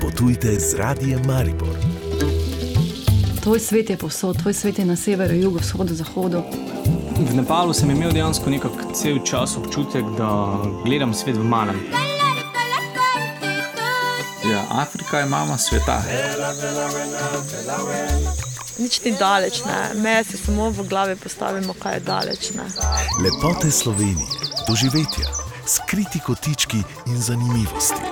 Potujte z radijem Maribor. Tvoj svet je posod, tvoj svet je na severu, jugu, vzhodu, zahodu. V Nepalu sem imel dejansko nekako cel čas občutek, da gledam svet v malem. Ja, Afrika je mama sveta. Nič ni daleč, ne. meje si samo v glavi postavimo, kaj je daleč. Ne. Lepote Slovenije, doživetja, skriti kotički in zanimivosti.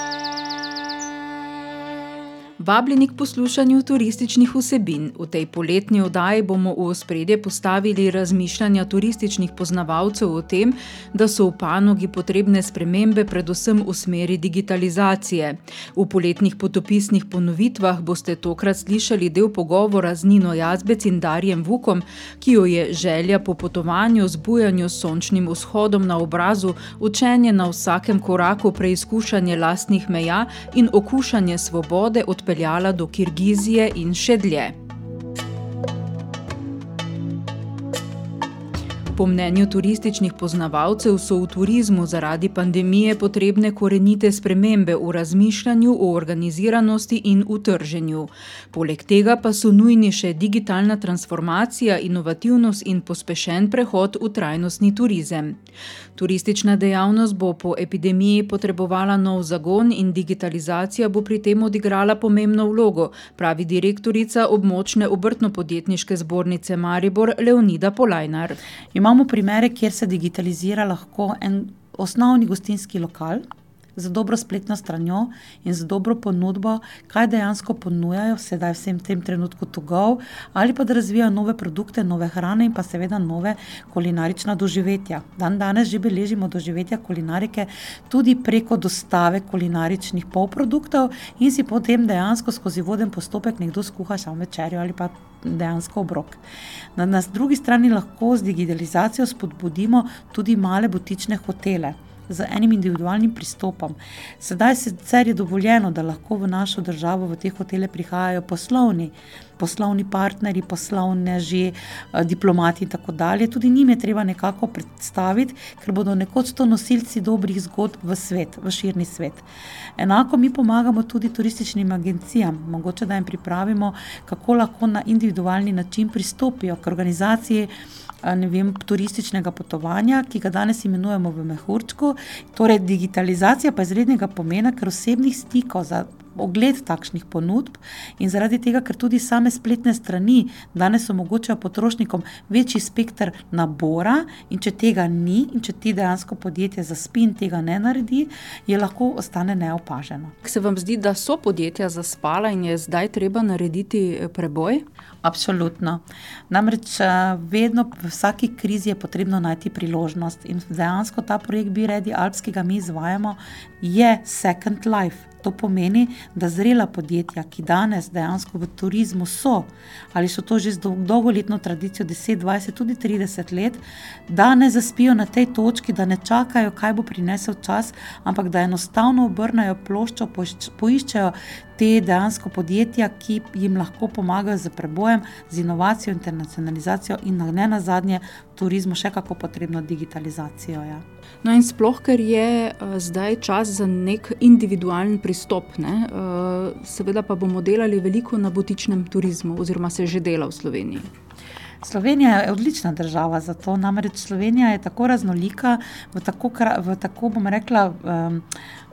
Vabljeni k poslušanju turističnih vsebin. V tej poletni oddaji bomo v ospredje postavili razmišljanja turističnih poznavalcev o tem, da so v panogi potrebne spremembe, predvsem v smeri digitalizacije. V poletnih potopisnih ponovitvah boste tokrat slišali del pogovora z Nino Jazbec in Darjem Vukom, ki jo je želja po potovanju, zbujanju s sončnim vzhodom na obrazu, učenje na vsakem koraku, preizkušanje lastnih meja in okušanje svobode odpeljati odpeljala do Kirgizije in še dlje. Po mnenju turističnih poznavalcev so v turizmu zaradi pandemije potrebne korenite spremembe v razmišljanju o organiziranosti in utrženju. Poleg tega pa so nujni še digitalna transformacija, inovativnost in pospešen prehod v trajnostni turizem. Turistična dejavnost bo po epidemiji potrebovala nov zagon in digitalizacija bo pri tem odigrala pomembno vlogo, pravi direktorica območne obrtno-podjetniške zbornice Maribor Leonida Polajnar. Imamo primere, kjer se digitalizira lahko en osnovni gostinski lokal z dobro spletno stranjo in z dobro ponudbo, kaj dejansko ponujajo, sedaj vsem tem trenutku tugov, ali pa da razvijajo nove produkte, nove hrane in pa seveda nove kulinarična doživetja. Dan danes že beležimo doživetja kulinarike tudi preko dostave kulinaričnih polproduktov in si potem dejansko skozi voden postopek nekdo skuha samo večerjo ali pa dejansko obrok. Na, na drugi strani lahko z digitalizacijo spodbudimo tudi male butične hotele z enim individualnim pristopom. Sedaj sicer je dovoljeno, da lahko v našo državo v te hotele prihajajo poslovni, poslovni partnerji, poslovneži, eh, diplomati in tako dalje. Tudi njim je treba nekako predstaviti, ker bodo nekoč to nosilci dobrih zgodb v svet, v širni svet. Enako mi pomagamo tudi turističnim agencijam, mogoče da jim pripravimo, kako lahko na individualni način pristopijo k organizaciji vem, turističnega potovanja, ki ga danes imenujemo v Mehurčku. Torej, digitalizacija pa je izrednega pomena, ker osebnih stikov za ogled takšnih ponudb in zaradi tega, ker tudi same spletne strani danes omogočajo potrošnikom večji spektr nabora, in če tega ni, in če ti dejansko podjetje za spin tega ne naredi, je lahko ostane neopaženo. Se vam zdi, da so podjetja zaspala in je zdaj treba narediti eh, preboj? Absolutno. Namreč eh, vedno v vsaki krizi je potrebno najti priložnost in dejansko ta projekt Bi-Redi Alps, ki ga mi izvajamo, je Second Life. To pomeni, da zrela podjetja, ki danes dejansko v turizmu so, ali so to že z dolgoletno tradicijo, 10, 20, tudi 30 let, da ne zaspijo na tej točki, da ne čakajo, kaj bo prinesel čas, ampak da enostavno obrnajo ploščo, poiščejo te dejansko podjetja, ki jim lahko pomagajo z prebojem, z inovacijo, internacionalizacijo in ne na zadnje, v turizmu še kako potrebno digitalizacijo. Ja. No, in sploh, ker je uh, zdaj čas za nek individualen pristop, ne? uh, seveda pa bomo delali veliko na botičnem turizmu, oziroma se že dela v Sloveniji. Slovenija je odlična država za to, namreč Slovenija je tako raznolika, v tako, v tako bom rekla,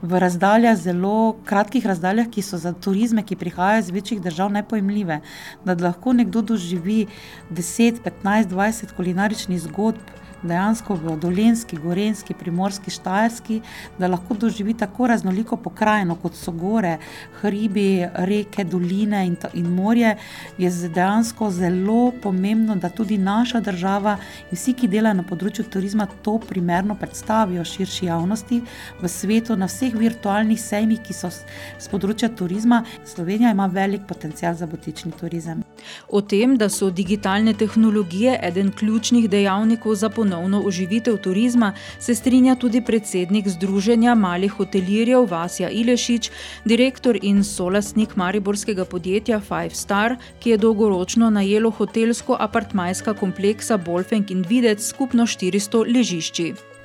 v razdaljah, zelo kratkih razdaljah, ki so za turizme, ki prihajajo iz večjih držav, nepojemljive. Da lahko nekdo doživi 10, 15, 20 kulinaričnih zgodb dejansko v Dolenski, Gorenski, Primorski, Štajerski, da lahko doživi tako raznoliko pokrajino, kot so gore, hribi, reke, doline in, in morje, je dejansko zelo pomembno, da tudi naša država in vsi, ki delajo na področju turizma, to primerno predstavijo širši javnosti v svetu, na vseh virtualnih sejmih, ki so z področja turizma. Slovenija ima velik potencial za botični turizem. O tem, da so digitalne tehnologije eden ključnih dejavnikov za ponovitev ponovno oživitev turizma, se strinja tudi predsednik Združenja malih hotelirjev Vasja Ilešič, direktor in solastnik mariborskega podjetja Five Star, ki je dolgoročno najelo hotelsko-apartmajska kompleksa Bolfenk in Videc skupno 400 ležišči.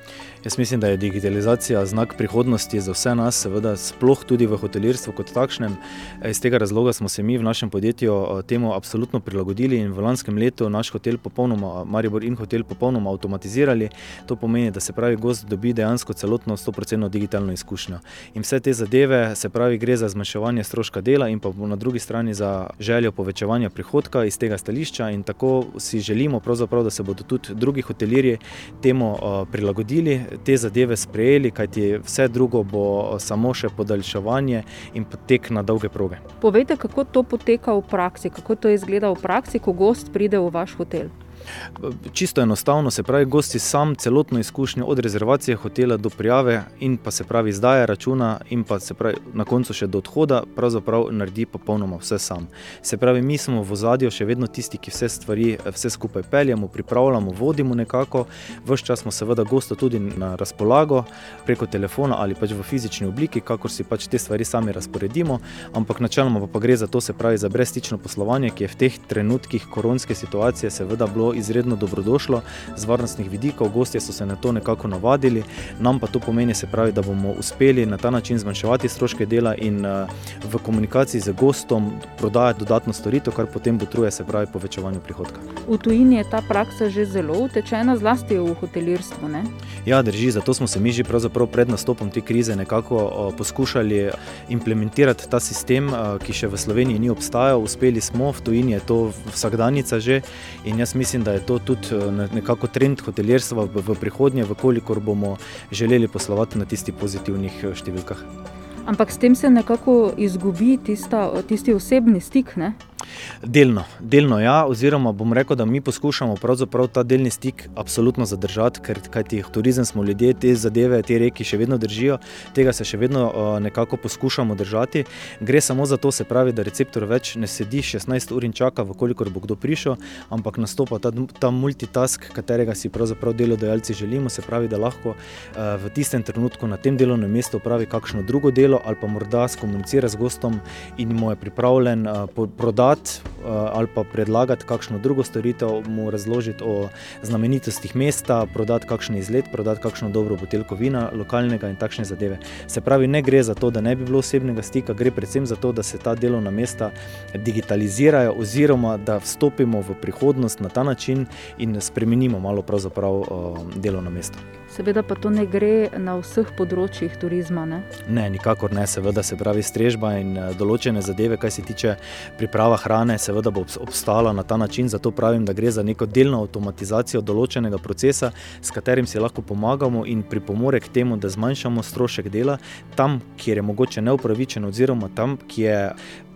Jaz mislim, da je digitalizacija znak prihodnosti za vse nas, seveda, sploh tudi v hotelirstvu kot takšnem. Iz tega razloga smo se mi v našem podjetju temu absolutno prilagodili in v lanskem letu naš hotel, popolnoma, Maribor in hotel, popolnoma avtomatizirali. To pomeni, da se pravi, gost dobi dejansko celotno 100% digitalno izkušnjo. In vse te zadeve, se pravi, gre za zmanjševanje stroška dela in pa na drugi strani za željo povečevanja prihodka iz tega stališča. In tako si želimo, da se bodo tudi drugi hotelirji temu prilagodili te zadeve sprejeli, kajti vse drugo bo samo še podaljševanje in potek na dolge proge. Povejte, kako to poteka v praksi, kako to izgleda v praksi, ko gost pride v vaš hotel. Čisto enostavno, se pravi, gosti sam celotno izkušnjo od rezervacije hotela do prijave in pa se pravi izdaje računa in pa se pravi na koncu še do odhoda, pravzaprav naredi popolnoma vse sam. Se pravi, mi smo v ozadju še vedno tisti, ki vse stvari, vse skupaj peljemo, pripravljamo, vodimo nekako, vse čas smo seveda gosta tudi na razpolago preko telefona ali pač v fizični obliki, kakor si pač te stvari sami razporedimo, ampak načeloma pa, pa gre za to, se pravi, za brezstično poslovanje, ki je v teh trenutkih koronske situacije seveda bilo izredno dobrodošlo z varnostnih vidikov, gostje so se na to nekako navadili, nam pa to pomeni, se pravi, da bomo uspeli na ta način zmanjševati stroške dela in uh, v komunikaciji z gostom prodajati dodatno storitev, kar potem botruje, se pravi, povečevanju prihodka. V tujini je ta praksa že zelo utečena, zlasti v hotelirstvu. Ne? Ja, drži, zato smo se mi že pred nastopom te krize nekako uh, poskušali implementirati ta sistem, uh, ki še v Sloveniji ni obstajal. Uspeli smo, v tujini je to vsakdanjica že in jaz mislim, da je to tudi eh, nekako trend hotelirstva v prihodnje, vkolikor bomo želeli poslovati na tistih pozitivnih eh, številkah. Ampak s tem se nekako izgubi tista, tisti osebni stik. Ne? Delno, delno ja, oziroma bom rekel, da mi poskušamo ta delni stik absolutno zadržati, ker kajti turizem smo ljudje, te zadeve, te reki še vedno držijo, tega se še vedno uh, nekako poskušamo držati. Gre samo za to, se pravi, da receptor več ne sedi 16 ur in čaka, vkolikor bo kdo prišel, ampak nastopa ta, ta multitask, katerega si pravzaprav delodajalci želimo, se pravi, da lahko uh, v tistem trenutku na tem delovnem mestu opravi kakšno drugo delo ali pa morda skomunicira z gostom in mu je pripravljen uh, prodati prodati uh, ali pa predlagati kakšno drugo storitev, mu razložiti o znamenitostih mesta, prodati kakšen izlet, prodati kakšno dobro buteljko vina, lokalnega in takšne zadeve. Se pravi, ne gre za to, da ne bi bilo osebnega stika, gre predvsem za to, da se ta delovna mesta digitalizirajo, oziroma da vstopimo v prihodnost na ta način in spremenimo malo pravzaprav uh, delovno mesto. Seveda pa to ne gre na vseh področjih turizma. Ne, ne nikakor ne, seveda se pravi strežba in eh, določene zadeve, kar se tiče priprava hrane, seveda bo obstala na ta način. Zato pravim, da gre za neko delno avtomatizacijo določenega procesa, s katerim si lahko pomagamo in pripomore k temu, da zmanjšamo strošek dela tam, kjer je mogoče neupravičen, oziroma tam, kjer je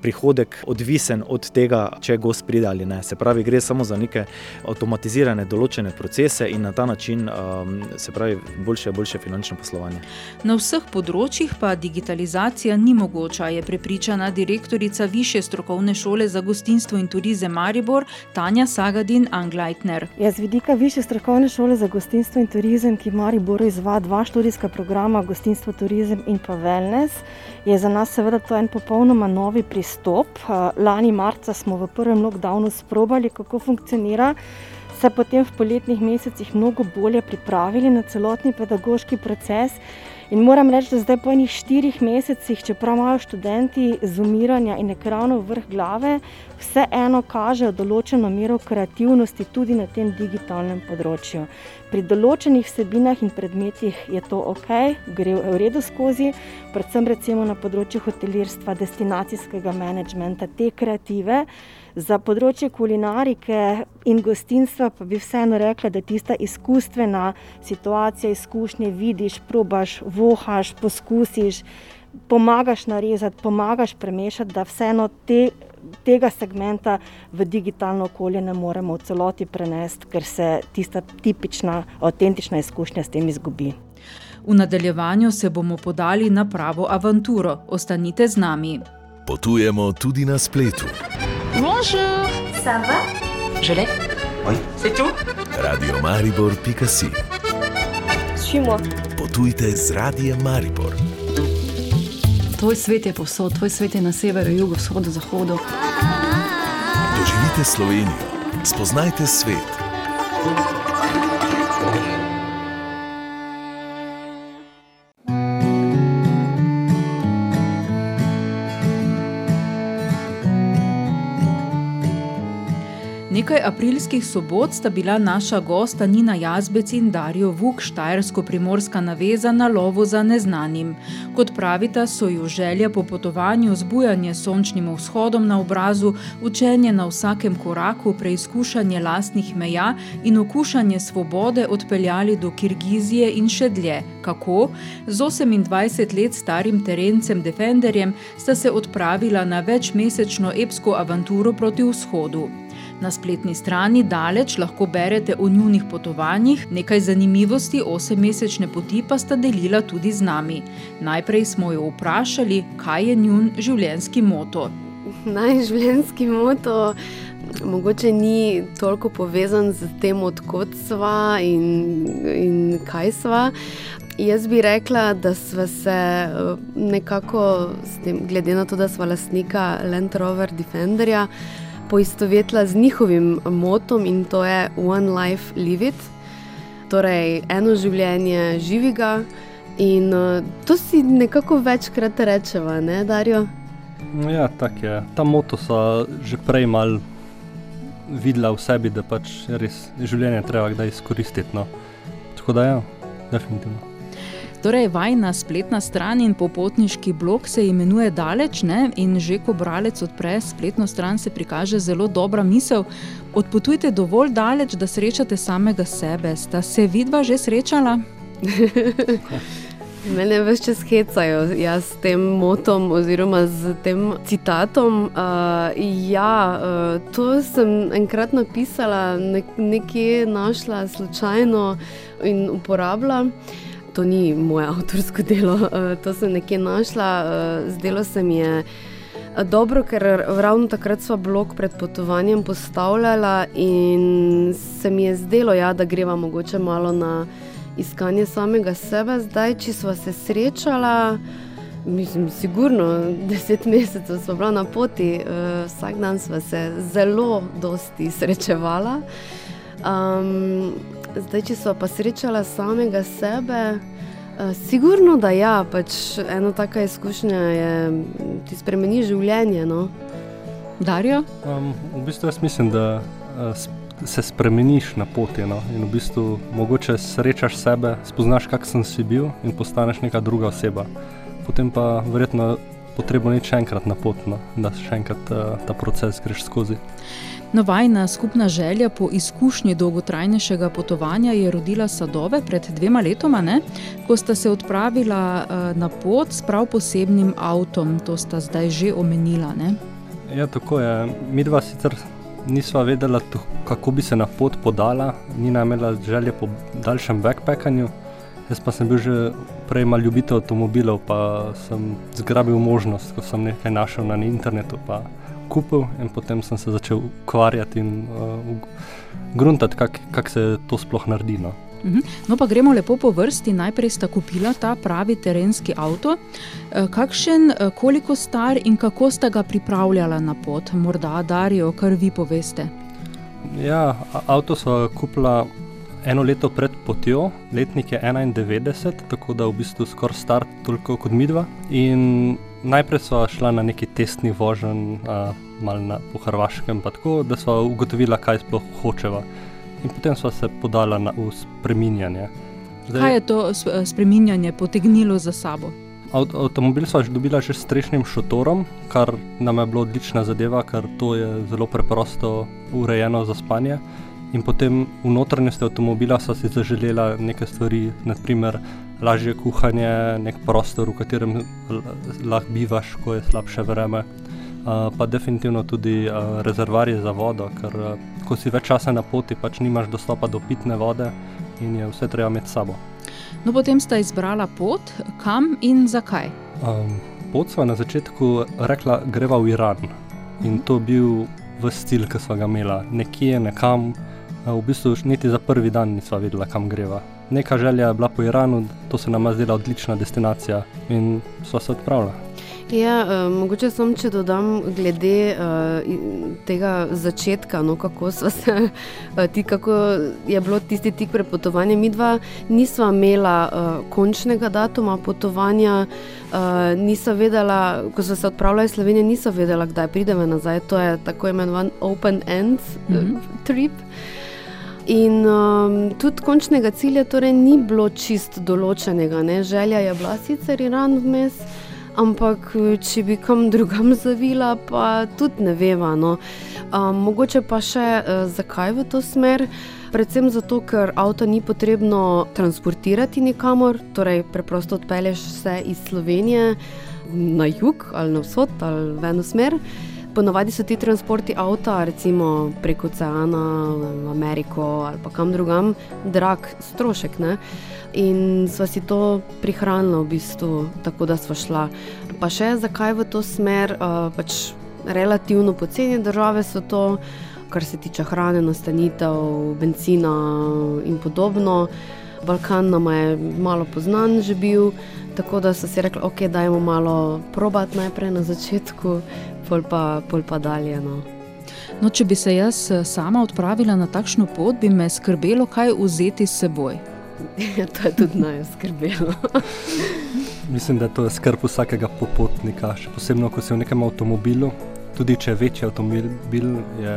prihodek odvisen od tega, če gost pride ali ne. Se pravi, gre samo za neke avtomatizirane določene procese in na ta način um, se pravi boljše, boljše finančno poslovanje. Na vseh področjih pa digitalizacija ni mogoča, je prepričana direktorica Više strokovne šole za gostinstvo in turizem Maribor Tanja Sagadin Angleitner. Ja, z vidika Više strokovne šole za gostinstvo in turizem, ki Mariboru izvaja dva študijska programa, gostinstvo, turizem in pa wellness, je za nas seveda to en popolnoma novi pristop. Lani marca smo v prvem lockdownu sprobali, kako funkcionira, se potem v poletnih mesecih mnogo bolje pripravili na celotni pedagoški proces. In moram reči, da zdaj po enih štirih mesecih, čeprav imajo študenti zumiranja in ekranov vrh glave, vseeno kažejo določeno mero kreativnosti tudi na tem digitalnem področju. Pri določenih vsebinah in predmetih je to ok, gre v redu skozi, predvsem recimo na področju hotelirstva, destinacijskega menedžmenta, te kreative. Za področje kulinarike in gostinstva pa bi vseeno rekla, da tista izkustvena situacija, izkušnje vidiš, probaš, vohaš, poskusiš, pomagaš narezati, pomagaš premešati, da vseeno te, tega segmenta v digitalno okolje ne moremo v celoti prenesti, ker se tista tipična, avtentična izkušnja s tem izgubi. V nadaljevanju se bomo podali na pravo avanturo. Ostanite z nami. Potujemo tudi na spletu. Bonjour. Ça va Je l'ai Oui. C'est tout Radiomaribor.si Šimo. Potujte z Radijem Maribor. Tvoj svet je povsod, tvoj svet je na severu, jugu, vzhodu, zahodu. Doživite Slovenijo, spoznajte svet. Nekaj aprilskih sobot sta bila naša gosta Nina Jazbec in Darijo Vuk, štajersko-primorska naveza na lovu za neznanim. Kot pravita, so ju želja po potovanju, zbujanje sončnim vzhodom na obrazu, učenje na vsakem koraku, preizkušanje lastnih meja in okušanje svobode odpeljali do Kirgizije in še dlje. Kako? Z 28 let starim terencem Defenderjem sta se odpravila na večmesečno epsko avanturo proti vzhodu. Na spletni strani Daleč lahko berete o njunih potovanjih, nekaj zanimivosti osemmesečne poti pa sta delila tudi z nami. Najprej smo jo vprašali, kaj je njun življenjski moto. Naj življenjski moto mogoče ni toliko povezan z tem, odkot sva in, in kaj sva. Jaz bi rekla, da smo se nekako, tem, glede na to, da smo lastnika Land Rover Defenderja, poistovetila z njihovim motom in to je One Life Live It, torej eno življenje živega. In uh, to si nekako večkrat rečeva, ne, Darijo? Ja, tako je. Ta moto so že prej mal videla v sebi, da pač res življenje treba kdaj izkoristiti. No. Tako da ja, definitivno. Torej, vajna spletna stran in popotniški blog se imenuje Daleč, ne? in že ko bralec odpre spletno stran, se prikaže zelo dobra misel. Odpotujte dovolj daleč, da srečate samega sebe. Sta se vidva že srečala? Mene več čas hecajo jaz s tem motom oziroma z tem citatom. Uh, ja, uh, to sem enkrat napisala, nek nekje našla slučajno in uporabila. To ni moje avtorsko delo, uh, to sem nekje našla, uh, zdelo se mi je. Dobro, ker ravno takrat smo blog pred potovanjem postavljala in se mi je zdelo, ja, da greva mogoče malo na iskanje samega sebe. Zdaj, če smo se srečala, mislim, sigurno deset mesecev smo bila na poti, vsak dan smo se zelo dosti srečevala. Um, zdaj, če smo pa srečala samega sebe. Uh, sigurno, da ja, pač ena taka izkušnja je, ti spremeni življenje. No? Darijo? Um, v bistvu jaz mislim, da uh, se spremeniš na poti. No? In v bistvu mogoče srečaš sebe, spoznaš, kakšen si bil in postaneš neka druga oseba. Potem pa verjetno potrebno iti še enkrat na pot, no? da še enkrat uh, ta proces greš skozi. Novajna skupna želja po izkušnji dolgotrajnejšega potovanja je rodila sadove pred dvema letoma, ne? ko sta se odpravila uh, na pot s prav posebnim avtom. To sta zdaj že omenila. Ne? Ja, tako je. Mi dva sicer nisva vedela, kako bi se na pot podala, ni nam imela želje po daljšem backpackanju. Jaz pa sem bil že prej mal ljubitelj avtomobilov, pa sem zgrabil možnost, ko sem nekaj našel na internetu. Kupil in potem sem se začel ukvarjati in uh, gruntati, kako kak se to sploh naredi. No. No, pa gremo lepo po vrsti. Najprej sta kupila ta pravi terenski avto. Kakšen, koliko star in kako sta ga pripravljala na pot, morda Darijo, kar vi poveste? Ja, avto so kupila eno leto pred potjo, letnik je 91, tako da v bistvu skoraj star toliko kot midva. In najprej so šla na neki testni vožen, malo na, po Hrvaškem, tako da so ugotovila, kaj sploh hočeva. In potem so se podala na spreminjanje. Zdaj, kaj je to spreminjanje potegnilo za sabo? Avt, avtomobil so dobila že s strešnim šotorom, kar nam je bilo odlična zadeva, ker to je zelo preprosto urejeno za spanje. In potem v notranjosti avtomobila so si zaželela nekaj stvari, naprimer lažje kuhanje, nek prostor, v katerem lahko bivaš, ko je slabše vreme. Uh, pa definitivno tudi uh, rezervarje za vodo, ker uh, ko si več časa na poti, pač nimaš dostopa do pitne vode in je vse treba imeti s sabo. No, potem sta izbrala pot, kam in zakaj. Um, pot sva na začetku rekla, greva v Iran. In to je bil v stil, ki smo ga imeli, nekje, nekam, v bistvu niti za prvi dan nisva vedela, kam greva. Neka želja je bila po Iranu, to se nam je zdela odlična destinacija in sva se odpravila. Ja, uh, mogoče samo, če dodam glede uh, tega začetka, no, kako se, uh, ti, kako je bilo tisti tik pred potovanjem. Mi dva nisva imela uh, končnega datuma potovanja, uh, nisva vedela, ko smo se odpravljali iz Slovenije, nisva vedela, kdaj pridemo nazaj. To je tako imenovan open end mm. -hmm. trip. In um, tudi končnega cilja torej ni bilo čist določenega. Ne? Želja je bila sicer Iran vmes, ampak če bi kam drugam zavila, pa tudi ne veva. No. Um, mogoče pa še uh, zakaj v to smer. Predvsem zato, ker avto ni potrebno transportirati nikamor, torej preprosto odpelješ se iz Slovenije na jug ali na vzhod ali v eno smer. Ponavadi so ti transporti avta, recimo preko oceana, v Ameriko ali pa kam drugam, drag strošek. Ne? In sva si to prihranila v bistvu, tako da sva šla. Pa še zakaj v to smer, pač relativno poceni države so to, kar se tiče hrane, nastanitev, benzina in podobno. Balkan nam je malo poznan že bil, tako da so si rekli, ok, dajmo malo probat najprej na začetku, pol pa, pol pa dalje. No. No, če bi se jaz eh, sama odpravila na takšno pot, bi me skrbelo, kaj vzeti s seboj. to je tudi naj skrbelo. Mislim, da to je skrb vsakega popotnika, še posebej, ko si v nekem avtomobilu. Tudi če je večji avtomobil, je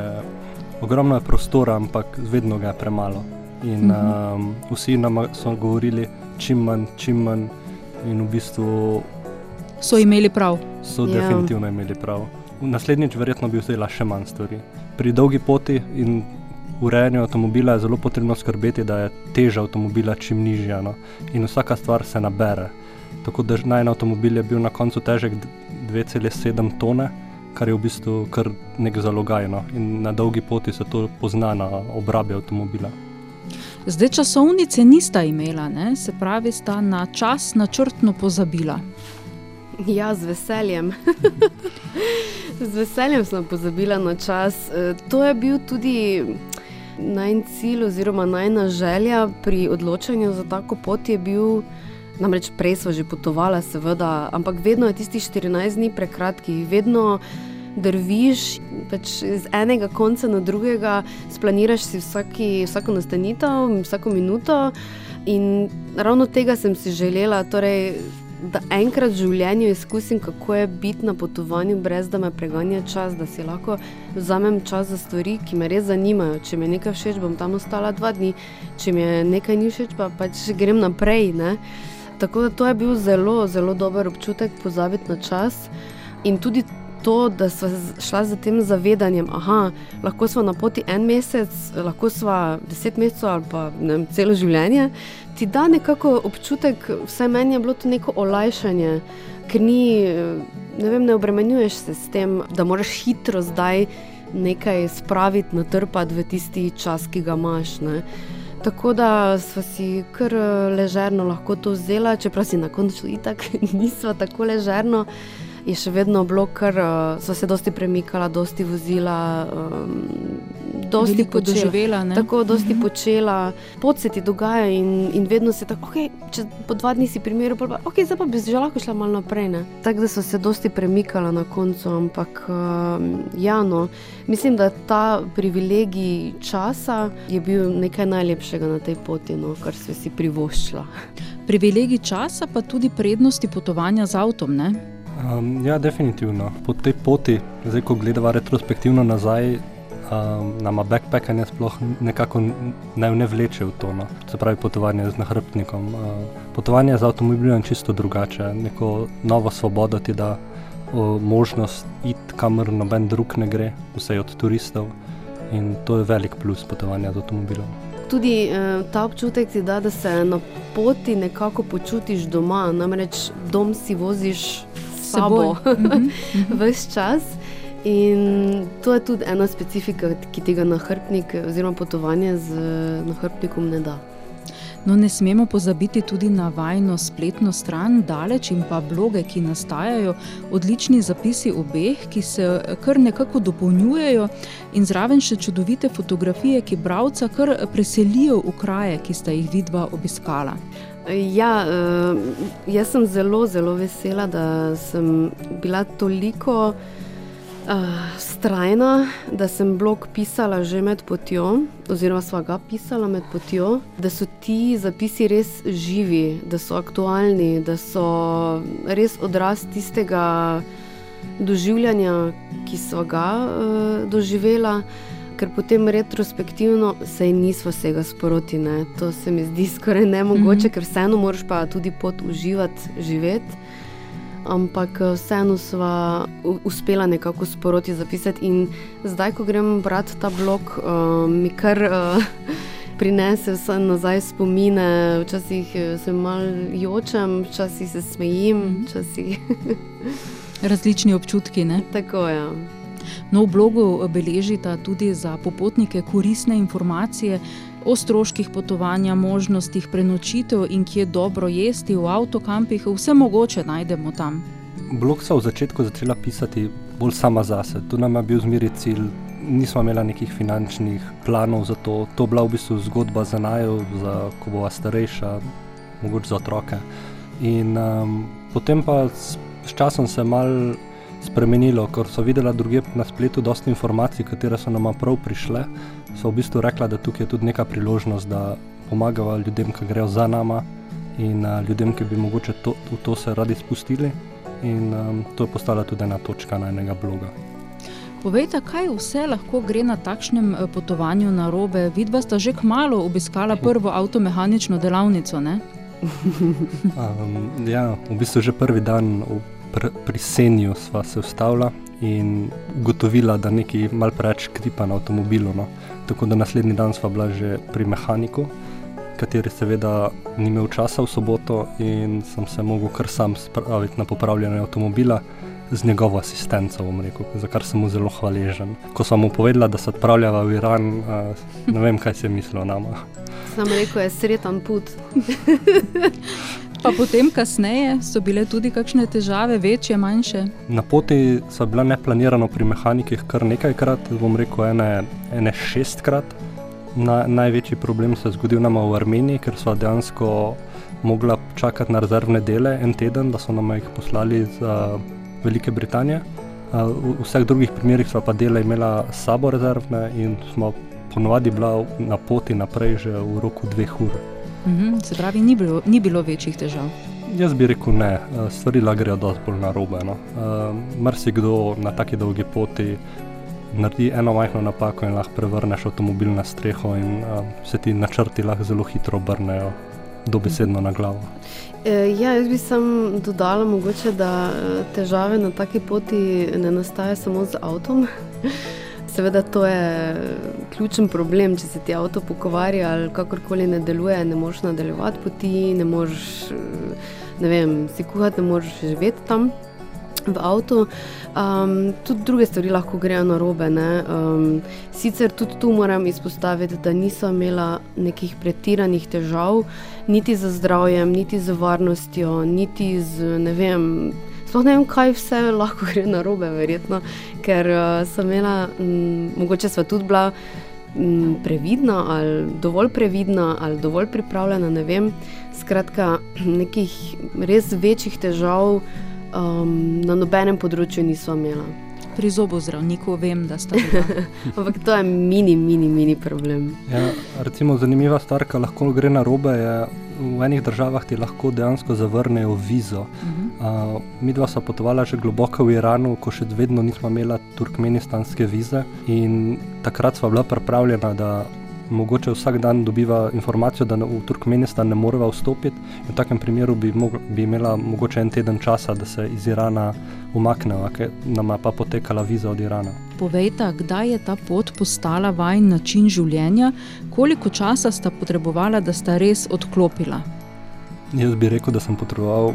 ogromno je prostora, ampak vedno ga je premalo. In Mhm. um, vsi nam so govorili, čim manj, čim manj, in v bistvu So imeli prav. so Ja. definitivno imeli prav. Naslednjič, verjetno bi vzela še manj stvari. Pri dolgi poti in urejanju avtomobila je zelo potrebno skrbeti, da je teža avtomobila čim nižja. No? In vsaka stvar se nabere. Tako da naj avtomobil je bil na koncu težek d- 2,7 tone, kar je v bistvu kar nek zalogaj. No? In na dolgi poti se to pozna na obrabi avtomobila. Zdaj časovnice nista imela, ne? se pravi, sta na čas načrtno pozabila. Ja, z veseljem. z veseljem sem pozabila na čas. E, To je bil tudi najn cilj, oziroma najna želja pri odločanju za tako pot. Je bil, namreč prej smo že potovali, seveda, ampak vedno je tistih 14 dni prekratki, vedno. Drviš pač iz enega konca na drugega, splaniraš si vsaki, vsako nastanitev, vsako minuto. In ravno tega sem si želela, torej, da enkrat v življenju izkusim, kako je biti na potovanju, brez da me preganja čas, da si lahko vzamem čas za stvari, ki me res zanimajo. Če mi je nekaj všeč, bom tam ostala dva dni, če mi je nekaj ni všeč, pa pač grem naprej. Ne? Tako da to je bil zelo, zelo dober občutek pozabiti na čas. In tudi to, da smo šla za tem zavedanjem, da lahko smo na poti en mesec, lahko smo deset mesecev ali pa vem, celo življenje, ti da nekako občutek, vsaj meni je bilo to neko olajšanje, ker ni, ne vem, ne obremenjuješ se s tem, da moraš hitro zdaj nekaj spraviti, natrpati v tisti čas, ki ga imaš. Ne. Tako da smo si kar ležerno lahko to vzela, čeprav si na koncu itak nisva tako ležerno. Je še vedno bilo, ker uh, so se dosti premikala, dosti vozila, um, dosti Veliko počela. doživela, ne? Tako, dosti Mhm. počela, pot se ti dogaja in, in vedno se tako, okay, če po dva dni si primerjal, pa ok, zdaj pa bi že lahko šla malo naprej. ne. Tako da so se dosti premikala na koncu, ampak um, ja, no, mislim, da ta privilegij časa je bil nekaj najlepšega na tej poti, no, kar si si privoščila. Privilegij časa, pa tudi prednosti potovanja z avtom. Ne? Um, ja, definitivno. Po tej poti, zdaj ko gledamo retrospektivno nazaj, um, nama backpackanje sploh nekako ne, ne vleče v to. No. Se pravi, potovanje z nahrbtnikom. Uh, potovanje z avtomobilom je čisto drugače, neko novo svobodo ti da, o, možnost iti kamor noben drug ne gre, vse od turistov. In to je velik plus potovanja z avtomobilom. Tudi eh, ta občutek ti da, da se na poti nekako počutiš doma, namreč dom si voziš sabo seboj. ves čas. In to je tudi ena specifika, ki tega nahrbtnik oziroma potovanje z nahrbtnikom ne da. No, ne smemo pozabiti tudi na vajno spletno stran, daleč in pa bloge, ki nastajajo, odlični zapisi obeh, ki se kar nekako dopolnjujejo, in zraven še čudovite fotografije, ki bralca kar preselijo v kraje, ki sta jih vidva obiskala. Ja, uh, jaz sem zelo, zelo vesela, da sem bila toliko strajna, da sem blog pisala že med potjo, oziroma sva ga pisala med potjo, da so ti zapisi res živi, da so aktualni, da so res odraz tistega doživljanja, ki sva ga uh, doživela ker potem retrospektivno se jim nismo vsega sproti. Ne. To se mi zdi skoraj nemogoče, mm -hmm. ker vseeno moraš pa tudi pot uživati, živeti. Ampak vseeno smo uspela nekako sproti zapisati. In zdaj, ko grem brati ta blog, uh, mi kar uh, prinese vse nazaj spomine. Včasih se malo jočem, včasih se smejim. -hmm. včasih... Različni občutki. Ne? Tako je. Ja. No, v blogu beležita tudi za popotnike koristne informacije o stroških potovanja, možnostih prenočitev in kje dobro jesti v avtokampih, vse mogoče najdemo tam. Blog so v začetku začela pisati bolj sama zase. Tu nam je bil zmeri cilj. Nismo imeli nekih finančnih planov za to, to je bila v bistvu zgodba za najo, za ko bova starejša, mogoče za otroke. In um, potem pa s, s časom se mal spremenilo, ker so videla druge na spletu dosta informacij, katere so nam prav prišle. So v bistvu rekla, da tukaj je tudi neka priložnost, da pomagajo ljudem, ki grejo za nama in uh, ljudem, ki bi mogoče to, v to se radi spustili. In um, to je postala tudi ena točka na enega bloga. Povejte, kaj vse lahko gre na takšnem potovanju na robe? Vidva sta že kmalo obiskala prvo avtomehanično delavnico, ne? um, ja, v bistvu že prvi dan pr pri senju sva se ustavila in ugotovila, da nekaj mal preveč kripa na avtomobilu. No. Tako da naslednji dan sva bila že pri mehaniku, kateri seveda ni imel časa v soboto in sem se mogel kar sam spraviti na popravljanje avtomobila. Z njegovo asistenco, rekel, za kar sem mu zelo hvaležen. Ko sem mu povedala, da se odpravljava v Iran, ne vem, kaj se je mislil o nama. Sam rekel, je sreten put. Pa potem, kasneje, so bile tudi kakšne težave, večje, manjše. Na poti so bila neplanirano pri mehanikih kar nekajkrat, bom rekel, ene, ene šestkrat. Na, največji problem se je zgodil nam v Armeniji, ker so dejansko mogla čakati na rezervne dele en teden, da so nam jih poslali iz uh, Velike Britanije. Uh, v vseh drugih primerih so pa dele imela sabo rezervne in smo ponovadi bila na poti naprej že v roku dveh ur. Mhm, se pravi, ni bilo, ni bilo večjih težav. Jaz bi rekel ne, eh, stvari lahko grejo dosti bolj na robe. No. Uh, Mrzikdo na taki dolgi poti naredi eno majhno napako in lahko prevrneš avtomobil na streho, in uh, se ti načrti lahko zelo hitro obrnejo, dobesedno na glavo. Ja, jaz bi sam dodala, mogoče, da težave na taki poti ne nastajajo samo z avtom. Seveda, to je ključen problem, če se ti avto pokvari ali kakorkoli ne deluje, ne moreš nadaljevati poti, ne moreš ne vem, si kuhati, ne moreš živeti tam v avtu. Um, tudi druge stvari lahko grejo na robe. Um, sicer tudi tu moram izpostaviti, da nisem imela nekih pretiranih težav, niti z zdravjem, niti z varnostjo, niti z ne vem. Sploh ne vem, kaj vse lahko gre na robe, verjetno, ker uh, sem imela, m, mogoče sva tudi bila m, previdna ali dovolj previdna ali dovolj pripravljena, ne vem. Skratka, nekih res večjih težav um, na nobenem področju nisem imela. Pri zobozdravniku vem, da ste bili. Ampak to je mini, mini, mini problem. Ja, recimo, zanimiva stvar, ki lahko gre na robe, je v enih državah ti lahko dejansko zavrnejo vizo. Uh -huh. uh, mi dva smo potovali že globoko v Iranu, ko še vedno nismo imeli turkmenistanske vize. In takrat smo bila pripravljena, da mogoče vsak dan dobiva informacijo, da v Turkmenistan ne moreva vstopiti. V takem primeru bi, mogla, bi imela mogoče en teden časa, da se iz Irana umakneva, ker nam je pa potekala viza od Irana. Povejte, kdaj je ta pot postala vajen način življenja, koliko časa sta potrebovala, da sta res odklopila? Jaz bi rekel, da sem potreboval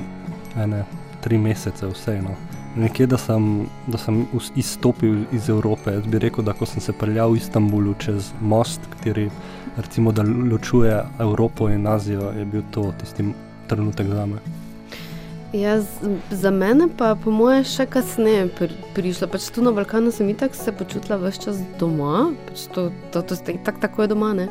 ene tri mesece, vseeno. Nekje, da sem, da sem izstopil iz Evrope. Jaz bi rekel, da ko sem se peljal v Istanbulu čez most, kateri recimo, ločuje Evropo in Azijo, je bil to tisti trenutek za me. Ja, za mene pa po moje še kasneje pri, prišlo. Pač tu na Balkanu sem itak se počutila vse čas doma, pač to, to, to ste itak tako je doma. Ne?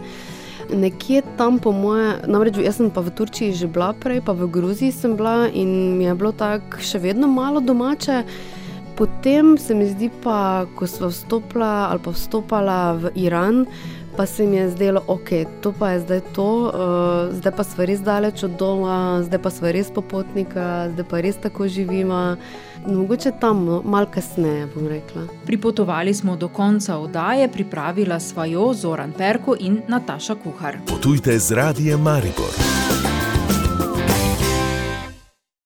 Nekje tam, po moje, namreč jaz sem pa v Turčiji že bila prej, pa v Gruziji sem bila in mi je bilo tako še vedno malo domače. Potem se mi zdi pa, ko smo vstopila ali pa vstopala v Iran, pa se mi je zdelo, ok, to pa je zdaj to, uh, zdaj pa smo res daleč od doma, zdaj pa smo res popotnika, zdaj pa res tako živimo. Mogoče tam, no, malo kasneje, bom rekla. Pripotovali smo do konca oddaje, pripravila sva jo Zoran Perko in Nataša Kuhar. Potujte z radijem Maribor.